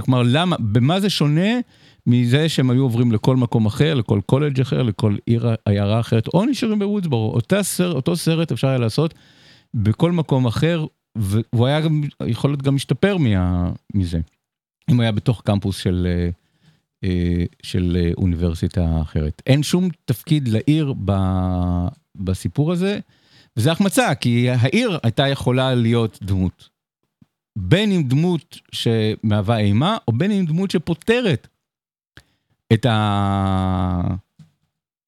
כלומר, למה, במה זה שונה מזה שהם היו עוברים לכל מקום אחר, לכל קולג' אחר, לכל עיר עיירה אחרת, או נשארים בוודסבורו. אותה סרט, אותו סרט אפשר היה לעשות בכל מקום אחר, והוא היה גם, יכול להיות גם משתפר מה, מזה. אם הוא היה בתוך קמפוס של, אה, אה, של אה, אוניברסיטה אחרת. אין שום תפקיד לעיר ב, בסיפור הזה, וזה החמצה, כי העיר הייתה יכולה להיות דמות. בין אם דמות שמהווה אימה, או בין אם דמות שפותרת את, ה...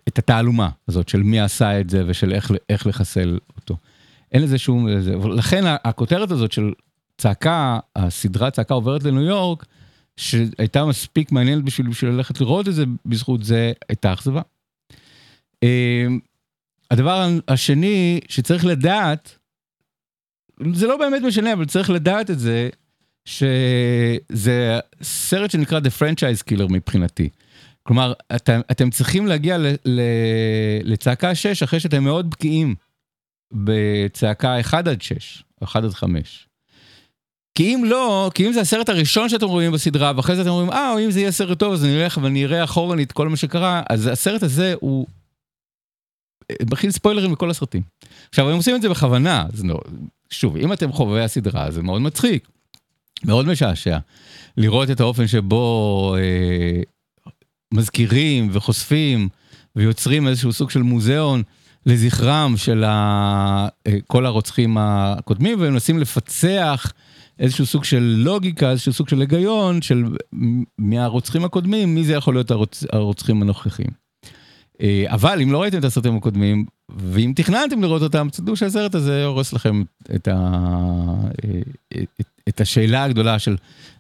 את התעלומה הזאת של מי עשה את זה ושל איך, איך לחסל אותו. אין לזה שום... לכן הכותרת הזאת של צעקה, הסדרה צעקה עוברת לניו יורק, שהייתה מספיק מעניינת בשביל, בשביל ללכת לראות את זה, בזכות זה הייתה אכזבה. אמ, הדבר השני שצריך לדעת, זה לא באמת משנה, אבל צריך לדעת את זה, שזה סרט שנקרא The Franchise Killer מבחינתי. כלומר, אתם, אתם צריכים להגיע ל, ל, לצעקה 6 אחרי שאתם מאוד בקיאים בצעקה 1 עד 6, 1 עד 5. כי אם לא, כי אם זה הסרט הראשון שאתם רואים בסדרה, ואחרי זה אתם אומרים, אה, אם זה יהיה סרט טוב, אז אני אלך ואני אראה אחורנית כל מה שקרה, אז הסרט הזה הוא... מכיל ספוילרים לכל הסרטים. עכשיו, הם עושים את זה בכוונה, אז לא, שוב, אם אתם חובבי הסדרה, זה מאוד מצחיק, מאוד משעשע. לראות את האופן שבו אה, מזכירים וחושפים ויוצרים איזשהו סוג של מוזיאון לזכרם של ה... אה, כל הרוצחים הקודמים, ומנסים לפצח איזשהו סוג של לוגיקה, איזשהו סוג של היגיון של מהרוצחים הקודמים, מי זה יכול להיות הרוצ... הרוצחים הנוכחים. אה, אבל אם לא ראיתם את הסרטים הקודמים, ואם תכננתם לראות אותם, תדעו שהסרט הזה הורס לכם את, ה... אה, את, את השאלה הגדולה של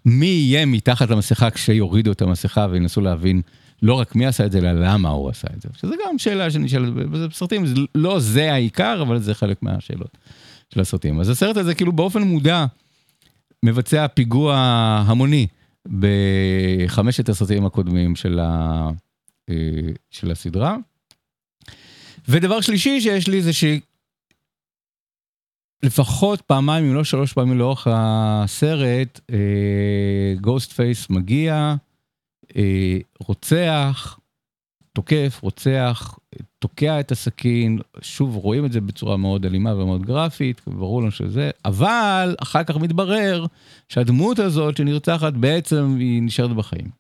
מי יהיה מתחת למסכה כשיורידו את המסכה וינסו להבין לא רק מי עשה את זה, אלא למה הוא עשה את זה. שזה גם שאלה שנשאלת בסרטים, לא זה העיקר, אבל זה חלק מהשאלות של הסרטים. אז הסרט הזה כאילו באופן מודע מבצע פיגוע המוני בחמשת הסרטים הקודמים של, ה... אה, של הסדרה. ודבר שלישי שיש לי זה שלפחות פעמיים, אם לא שלוש פעמים לאורך הסרט, גוסט uh, פייס מגיע, uh, רוצח, תוקף, רוצח, תוקע את הסכין, שוב רואים את זה בצורה מאוד אלימה ומאוד גרפית, ברור לנו שזה, אבל אחר כך מתברר שהדמות הזאת שנרצחת בעצם היא נשארת בחיים.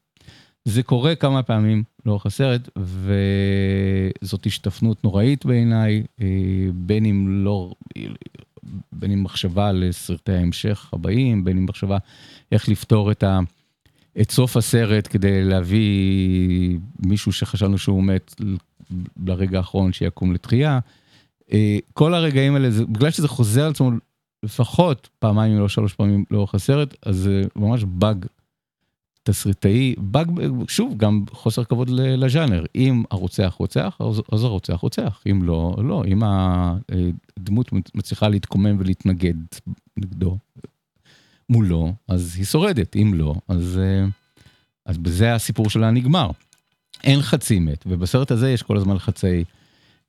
זה קורה כמה פעמים לאורך הסרט, וזאת השתפנות נוראית בעיניי, אה, בין אם לא, בין אם מחשבה לסרטי ההמשך הבאים, בין אם מחשבה איך לפתור את, ה, את סוף הסרט כדי להביא מישהו שחשבנו שהוא מת לרגע האחרון שיקום לתחייה. אה, כל הרגעים האלה, זה, בגלל שזה חוזר על עצמו לפחות פעמיים אם לא שלוש פעמים לאורך הסרט, אז זה ממש באג תסריטאי, באג, שוב, גם חוסר כבוד לז'אנר. אם הרוצח רוצח, אז הרוצח רוצח. אם לא, לא. אם הדמות מצליחה להתקומם ולהתנגד נגדו, מולו, אז היא שורדת. אם לא, אז, אז בזה הסיפור שלה נגמר. אין חצי מת, ובסרט הזה יש כל הזמן חצי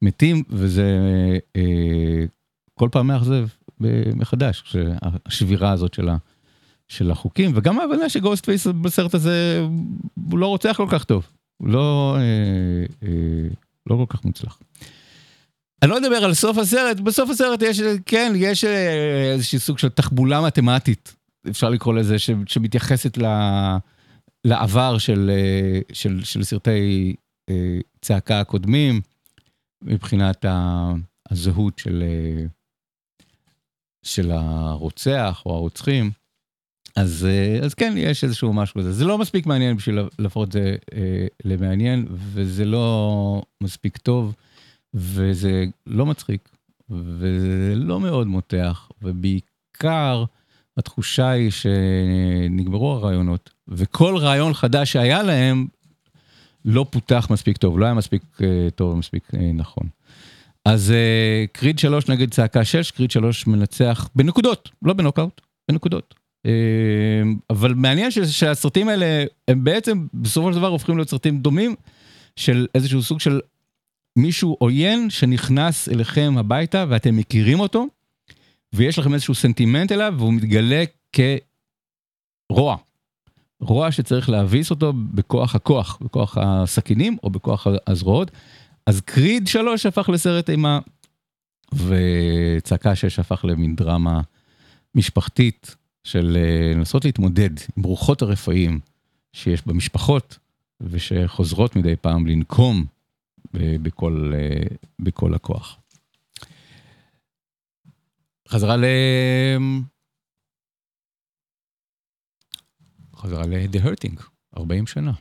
מתים, וזה אה, כל פעם מאכזב מחדש, השבירה הזאת של ה... של החוקים, וגם ההבנה שגוסט פייס בסרט הזה, הוא לא רוצח כל כך טוב, הוא לא, אה, אה, לא כל כך מוצלח. אני לא אדבר על סוף הסרט, בסוף הסרט יש, כן, יש אה, איזשהו סוג של תחבולה מתמטית, אפשר לקרוא לזה, ש, שמתייחסת ל, לעבר של, אה, של, של סרטי אה, צעקה הקודמים, מבחינת הזהות של, של הרוצח או הרוצחים. אז, אה, אז כן, יש איזשהו משהו כזה. זה לא מספיק מעניין בשביל להפוך את זה אה, למעניין, וזה לא מספיק טוב, וזה לא מצחיק, וזה לא מאוד מותח, ובעיקר התחושה היא שנגמרו הרעיונות, וכל רעיון חדש שהיה להם לא פותח מספיק טוב, לא היה מספיק אה, טוב ומספיק נכון. אז קריד 3 נגד צעקה 6, קריד 3 מנצח בנקודות, לא בנוקאוט, בנקודות. אה, אבל מעניין שהסרטים האלה הם בעצם בסופו של דבר הופכים להיות סרטים דומים של איזשהו סוג של מישהו עוין שנכנס אליכם הביתה ואתם מכירים אותו ויש לכם איזשהו סנטימנט אליו והוא מתגלה כרוע. רוע שצריך להביס אותו בכוח הכוח, בכוח הסכינים או בכוח הזרועות. אז קריד 3 הפך לסרט אימה וצעקה 6 הפך למין דרמה משפחתית של אה, לנסות להתמודד עם רוחות הרפאים שיש במשפחות ושחוזרות מדי פעם לנקום ב- בכל, אה, בכל הכוח. חזרה ל... חזרה ל-The Hurting, 40 שנה.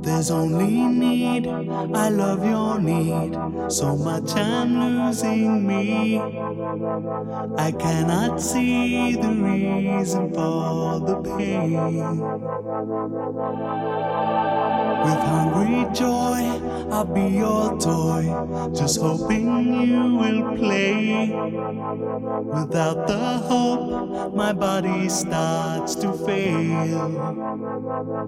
There's only need, I love your need. So much I'm losing me. I cannot see the reason for the pain. With hungry joy, I'll be your toy. Just hoping you will play. Without the hope, my body starts to fail.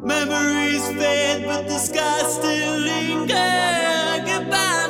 Memories fade, but the sky still linger. Goodbye,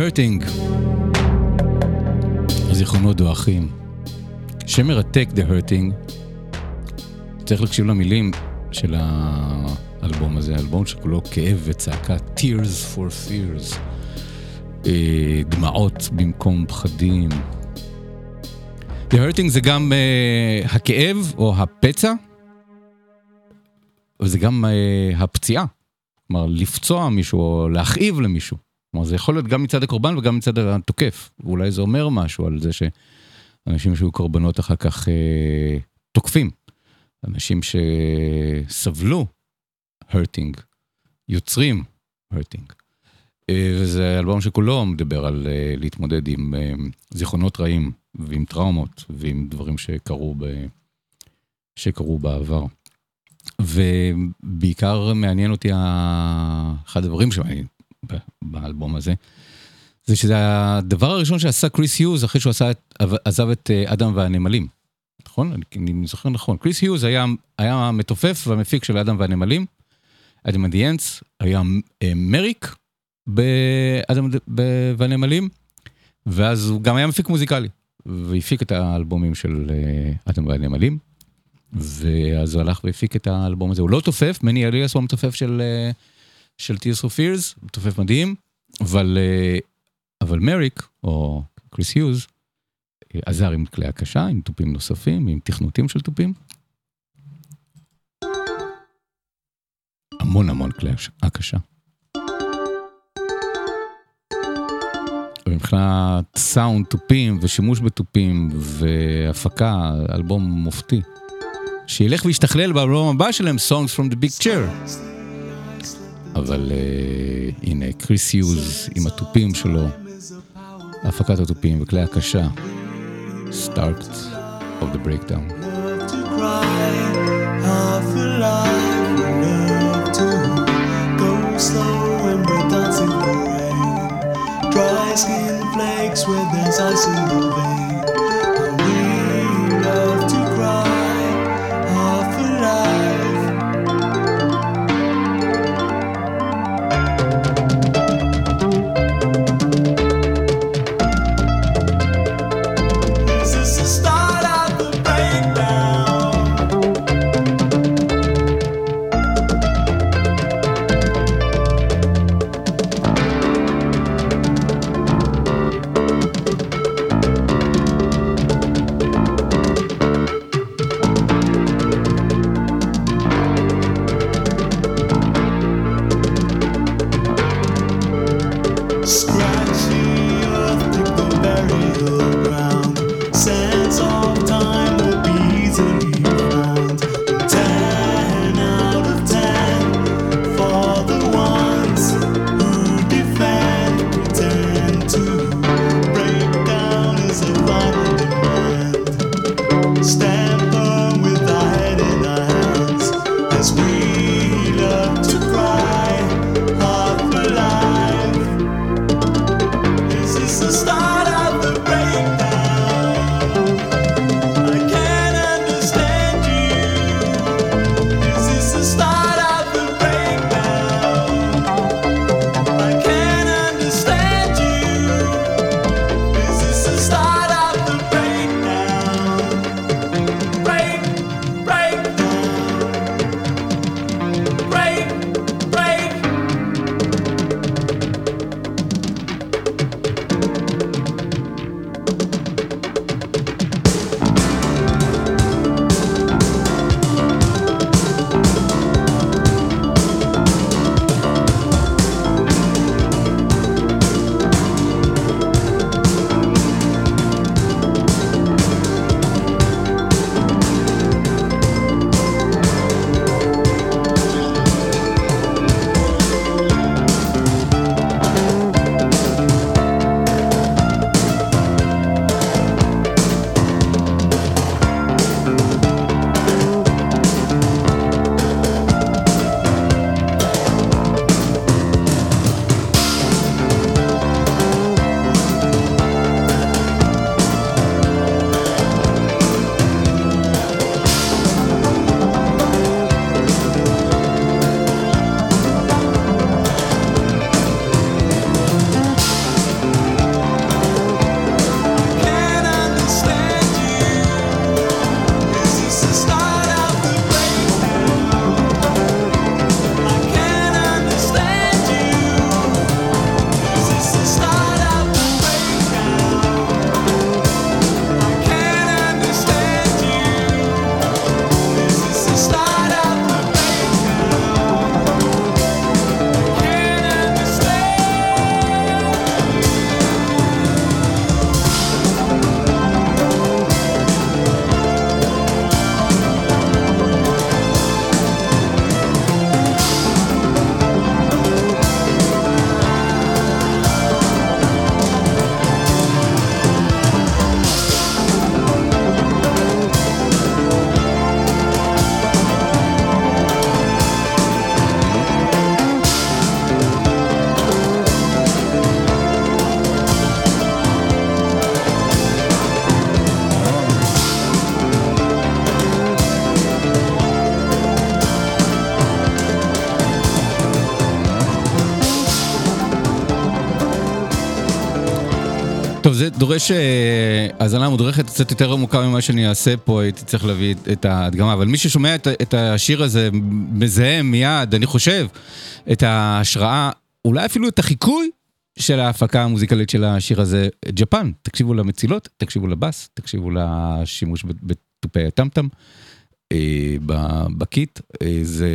Hurting. זיכרונות דועכים. שם מרתק, The Hurting. צריך להקשיב למילים של האלבום הזה, אלבום שכולו כאב וצעקה, Tears for Fears. אה, דמעות במקום פחדים. The Hurting זה גם אה, הכאב או הפצע, וזה גם אה, הפציעה. כלומר, לפצוע מישהו או להכאיב למישהו. כלומר, זה יכול להיות גם מצד הקורבן וגם מצד התוקף. ואולי זה אומר משהו על זה שאנשים שהיו קורבנות אחר כך אה, תוקפים. אנשים שסבלו hurting, יוצרים hurting. אה, וזה אלבום שכולו מדבר על אה, להתמודד עם אה, זיכרונות רעים ועם טראומות ועם דברים שקרו, ב... שקרו בעבר. ובעיקר מעניין אותי, אחד הדברים שמעניין באלבום הזה, זה שזה הדבר הראשון שעשה קריס היוז אחרי שהוא עשה, עזב את אדם והנמלים. נכון? אני זוכר נכון. קריס היוז היה, היה המתופף והמפיק של אדם והנמלים. אדם אדיאנס היה מריק באדם והנמלים, ואז הוא גם היה מפיק מוזיקלי, והפיק את האלבומים של אדם והנמלים. ואז הוא הלך והפיק את האלבום הזה. הוא לא תופף, מני אליאס הוא המתופף של, של Tears for Fears, מתופף מדהים, אבל, אבל מריק, או קריס היוז, עזר עם כלי הקשה, עם תופים נוספים, עם תכנותים של תופים. המון המון כלי הקשה. ומבחינת סאונד תופים ושימוש בתופים והפקה, אלבום מופתי. שילך וישתכלל באלבום הבא שלהם, Songs from the Big Chair. אבל uh, הנה, קריס יוז עם התופים שלו, הפקת התופים וכלי הקשה. start of the breakdown. Skin flakes where there's ice in the vein. זה דורש אה, האזנה מודרכת קצת יותר עמוקה ממה שאני אעשה פה, הייתי צריך להביא את- ההדגמה, אבל מי ששומע את, את השיר הזה מזהה מיד, אני חושב, את ההשראה, אולי אפילו את החיקוי של ההפקה המוזיקלית של השיר הזה, ג'פן. תקשיבו למצילות, תקשיבו לבאס, תקשיבו לשימוש בתופי הטם טם. אה, ב kit, אה, זה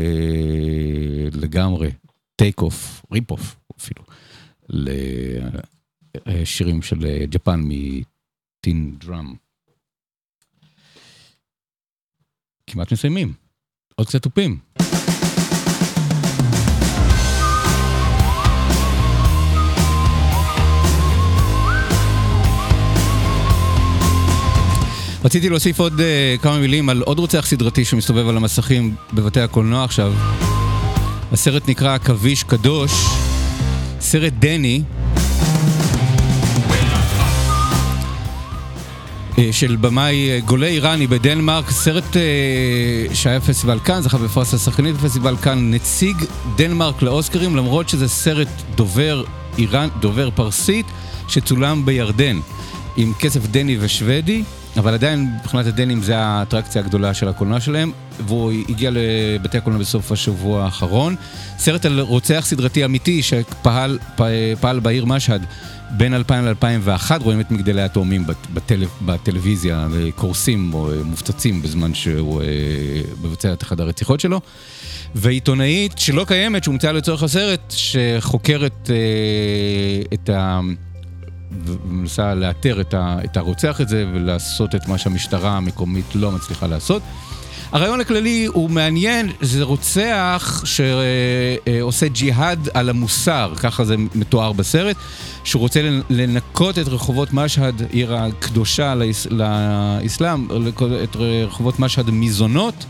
לגמרי take off, rip off אפילו, לשירים של אה, ג'פן מטין דראם. כמעט מסיימים, עוד קצת תופים. רציתי להוסיף עוד uh, כמה מילים על עוד רוצח סדרתי שמסתובב על המסכים בבתי הקולנוע עכשיו. הסרט נקרא עכביש קדוש, סרט דני. של במאי אה, גולה איראני בדנמרק, סרט אה, שהיה פסטיבל כאן, זכה בפרס השחקנית בפסטיבל כאן, נציג דנמרק לאוסקרים, למרות שזה סרט דובר איראן, דובר פרסית, שצולם בירדן, עם כסף דני ושוודי, אבל עדיין מבחינת הדנים זה האטרקציה הגדולה של הקולנוע שלהם, והוא הגיע לבתי הקולנוע בסוף השבוע האחרון. סרט על רוצח סדרתי אמיתי שפעל פעל בעיר משהד. בין 2000 ל-2001 רואים את מגדלי התאומים בט- בטל, בטלוויזיה קורסים או אה, מופצצים בזמן שהוא אה, מבצע את אחד הרציחות שלו. ועיתונאית שלא קיימת, שהומצאה לצורך הסרט, שחוקרת אה, את ה... ומנסה לאתר את, ה, את הרוצח הזה ולעשות את מה שהמשטרה המקומית לא מצליחה לעשות. הרעיון הכללי הוא מעניין, זה רוצח שעושה ג'יהאד על המוסר, ככה זה מתואר בסרט, שהוא רוצה לנ- לנקות את רחובות משהד, עיר הקדושה לאס- לאסלאם, את רחובות משהד מזונות.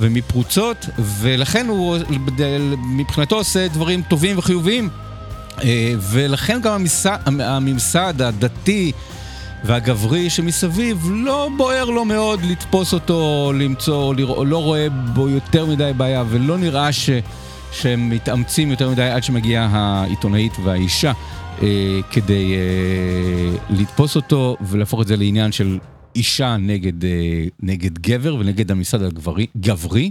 ומפרוצות, ולכן הוא מבחינתו עושה דברים טובים וחיוביים. אה, ולכן גם הממסד, הממסד הדתי והגברי שמסביב לא בוער לו מאוד לתפוס אותו, למצוא, לרא, לא רואה בו יותר מדי בעיה ולא נראה ש, שהם מתאמצים יותר מדי עד שמגיעה העיתונאית והאישה אה, כדי אה, לתפוס אותו ולהפוך את זה לעניין של אישה נגד, אה, נגד גבר ונגד הממסד הגברי. גברי.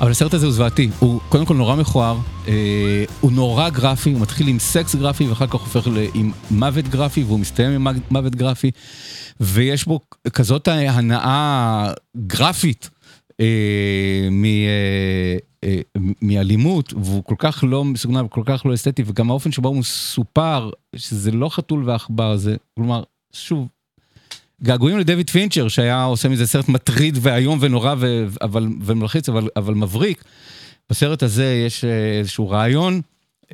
אבל הסרט הזה הוא זוועתי, הוא קודם כל נורא מכוער, אה, הוא נורא גרפי, הוא מתחיל עם סקס גרפי ואחר כך הופך ל- עם מוות גרפי והוא מסתיים עם מוות גרפי. ויש בו כזאת הנאה גרפית אה, מ, אה, אה, מאלימות והוא כל כך לא מסוגנן וכל כך לא אסתטי וגם האופן שבו הוא מסופר שזה לא חתול ועכבר זה כלומר שוב געגועים לדויד פינצ'ר שהיה עושה מזה סרט מטריד ואיום ונורא ו- אבל, ומלחיץ אבל, אבל מבריק. בסרט הזה יש אה, איזשהו רעיון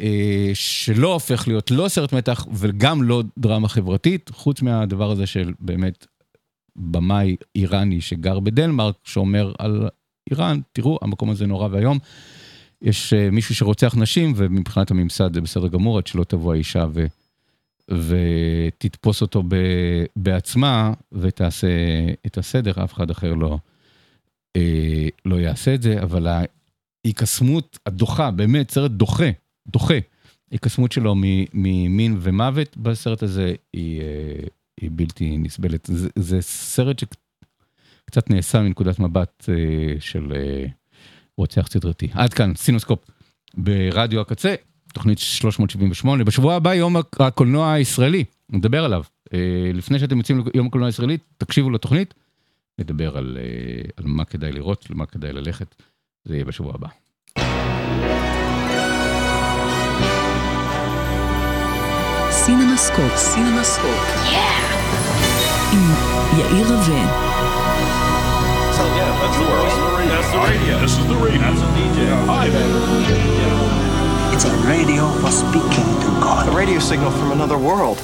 אה, שלא הופך להיות לא סרט מתח וגם לא דרמה חברתית, חוץ מהדבר הזה של באמת במאי איראני שגר בדנמרק שאומר על איראן, תראו המקום הזה נורא ואיום. יש אה, מישהו שרוצח נשים ומבחינת הממסד זה בסדר גמור עד שלא תבוא האישה ו... ותתפוס אותו ב, בעצמה ותעשה את הסדר, אף אחד אחר לא, אה, לא יעשה את זה, אבל ההיקסמות הדוחה, באמת סרט דוחה, דוחה, ההיקסמות שלו ממין ומוות בסרט הזה היא, אה, היא בלתי נסבלת. זה, זה סרט שקצת נעשה מנקודת מבט אה, של אה, רוצח סדרתי. עד כאן, סינוסקופ ברדיו הקצה. תוכנית 378. בשבוע הבא יום הקולנוע הישראלי, נדבר עליו. אה, לפני שאתם יוצאים ליום הקולנוע הישראלי, תקשיבו לתוכנית, נדבר על, אה, על מה כדאי לראות, למה כדאי ללכת. זה יהיה בשבוע הבא. סינמסקופ, סינמסקופ. עם יאיר רווה. So yeah, that's the world. That's the radio. This is the radio. That's a DJ. Hi It's a radio for speaking to God. A radio signal from another world.